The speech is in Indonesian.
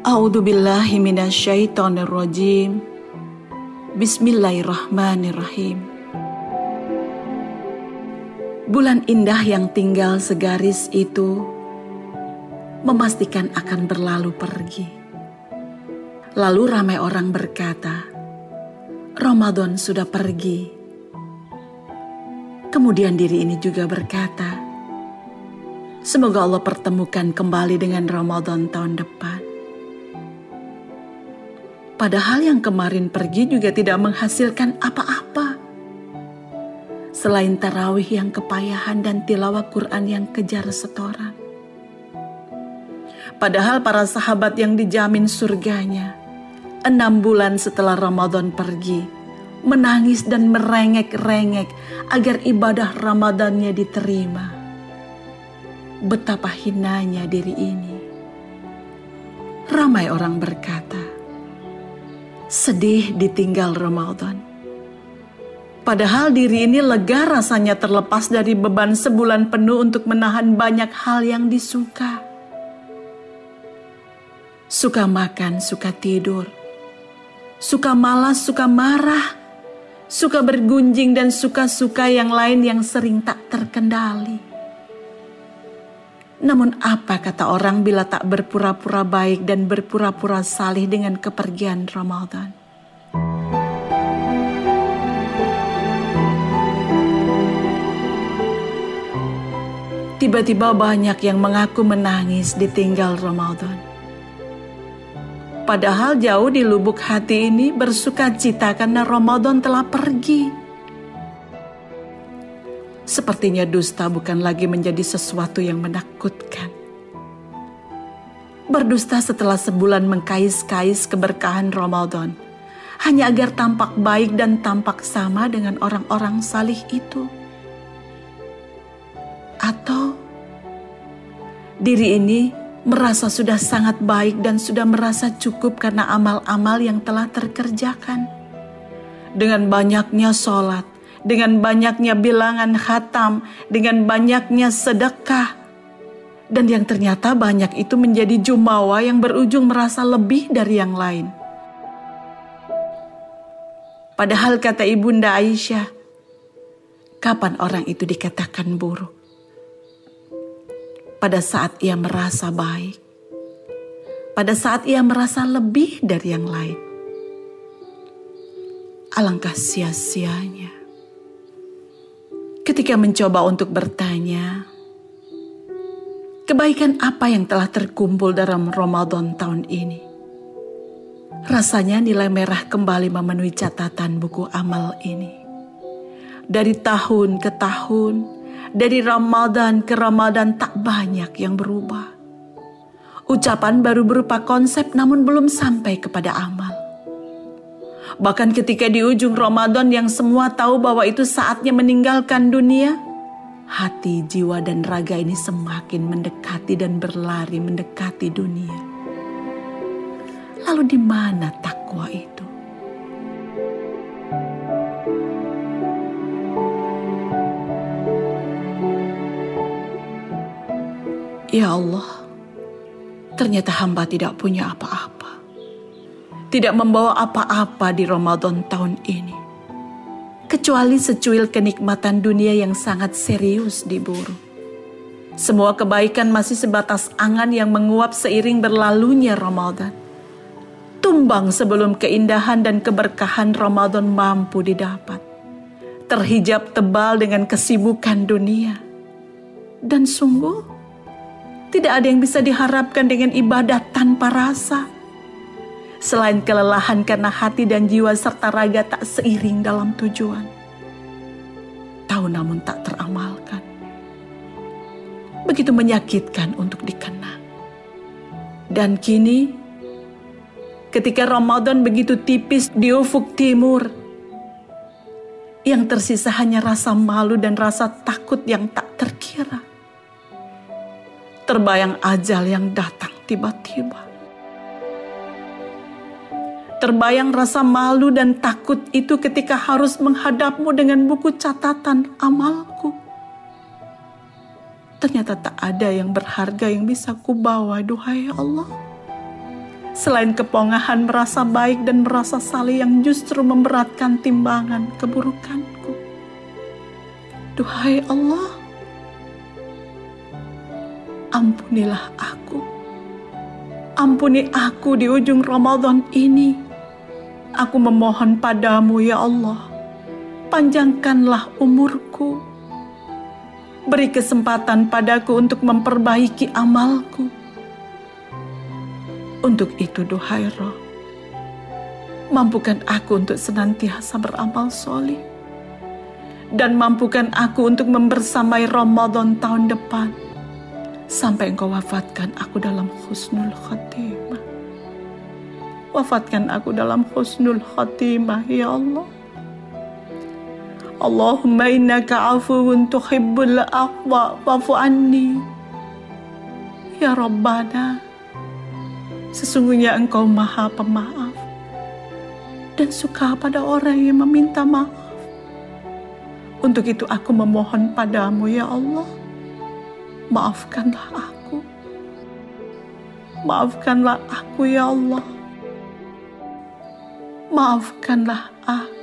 A'udzu billahi minasyaitonir rajim. Bismillahirrahmanirrahim. Bulan indah yang tinggal segaris itu memastikan akan berlalu pergi. Lalu ramai orang berkata, Ramadan sudah pergi. Kemudian diri ini juga berkata, Semoga Allah pertemukan kembali dengan Ramadan tahun depan. Padahal yang kemarin pergi juga tidak menghasilkan apa-apa. Selain tarawih yang kepayahan dan tilawah Quran yang kejar setoran. Padahal para sahabat yang dijamin surganya, enam bulan setelah Ramadan pergi, menangis dan merengek-rengek agar ibadah Ramadannya diterima. Betapa hinanya diri ini. Ramai orang berkata, sedih ditinggal Ramadan. Padahal diri ini lega rasanya terlepas dari beban sebulan penuh untuk menahan banyak hal yang disuka. Suka makan, suka tidur. Suka malas, suka marah. Suka bergunjing dan suka-suka yang lain yang sering tak terkendali. Namun apa kata orang bila tak berpura-pura baik dan berpura-pura salih dengan kepergian Ramadan? Tiba-tiba banyak yang mengaku menangis ditinggal Ramadan. Padahal jauh di lubuk hati ini bersuka cita karena Ramadan telah pergi. Sepertinya dusta bukan lagi menjadi sesuatu yang menakutkan. Berdusta setelah sebulan mengkais-kais keberkahan Ramadan, hanya agar tampak baik dan tampak sama dengan orang-orang salih itu. Atau diri ini merasa sudah sangat baik dan sudah merasa cukup karena amal-amal yang telah terkerjakan. Dengan banyaknya sholat, dengan banyaknya bilangan khatam, dengan banyaknya sedekah. Dan yang ternyata banyak itu menjadi jumawa yang berujung merasa lebih dari yang lain. Padahal kata ibunda Aisyah, kapan orang itu dikatakan buruk? Pada saat ia merasa baik. Pada saat ia merasa lebih dari yang lain. Alangkah sia-sianya ketika mencoba untuk bertanya, kebaikan apa yang telah terkumpul dalam Ramadan tahun ini? Rasanya nilai merah kembali memenuhi catatan buku amal ini. Dari tahun ke tahun, dari Ramadan ke Ramadan tak banyak yang berubah. Ucapan baru berupa konsep namun belum sampai kepada amal. Bahkan ketika di ujung Ramadan yang semua tahu bahwa itu saatnya meninggalkan dunia, hati, jiwa, dan raga ini semakin mendekati dan berlari mendekati dunia. Lalu di mana takwa itu? Ya Allah, ternyata hamba tidak punya apa-apa tidak membawa apa-apa di Ramadan tahun ini. Kecuali secuil kenikmatan dunia yang sangat serius diburu. Semua kebaikan masih sebatas angan yang menguap seiring berlalunya Ramadan. Tumbang sebelum keindahan dan keberkahan Ramadan mampu didapat. Terhijab tebal dengan kesibukan dunia. Dan sungguh, tidak ada yang bisa diharapkan dengan ibadah tanpa rasa selain kelelahan karena hati dan jiwa serta raga tak seiring dalam tujuan. Tahu namun tak teramalkan. Begitu menyakitkan untuk dikenang. Dan kini, ketika Ramadan begitu tipis di ufuk timur, yang tersisa hanya rasa malu dan rasa takut yang tak terkira. Terbayang ajal yang datang tiba-tiba Terbayang rasa malu dan takut itu ketika harus menghadapmu dengan buku catatan amalku. Ternyata tak ada yang berharga yang bisa kubawa, duhai Allah. Selain kepongahan merasa baik dan merasa saleh yang justru memberatkan timbangan keburukanku. Duhai Allah, ampunilah aku. Ampuni aku di ujung Ramadan ini. Aku memohon padamu ya Allah, panjangkanlah umurku. Beri kesempatan padaku untuk memperbaiki amalku untuk itu duhai roh, mampukan aku untuk senantiasa beramal soli. Dan mampukan aku untuk membersamai Ramadan tahun depan. Sampai engkau wafatkan aku dalam khusnul khatimah. Wafatkan aku dalam khusnul khatimah, ya Allah. Allahumma innaka afuwun tuhibbul aqwa fa'fu anni. Ya Rabbana. Sesungguhnya engkau maha pemaaf dan suka pada orang yang meminta maaf. Untuk itu aku memohon padamu ya Allah, maafkanlah aku. Maafkanlah aku ya Allah. Maafkanlah aku.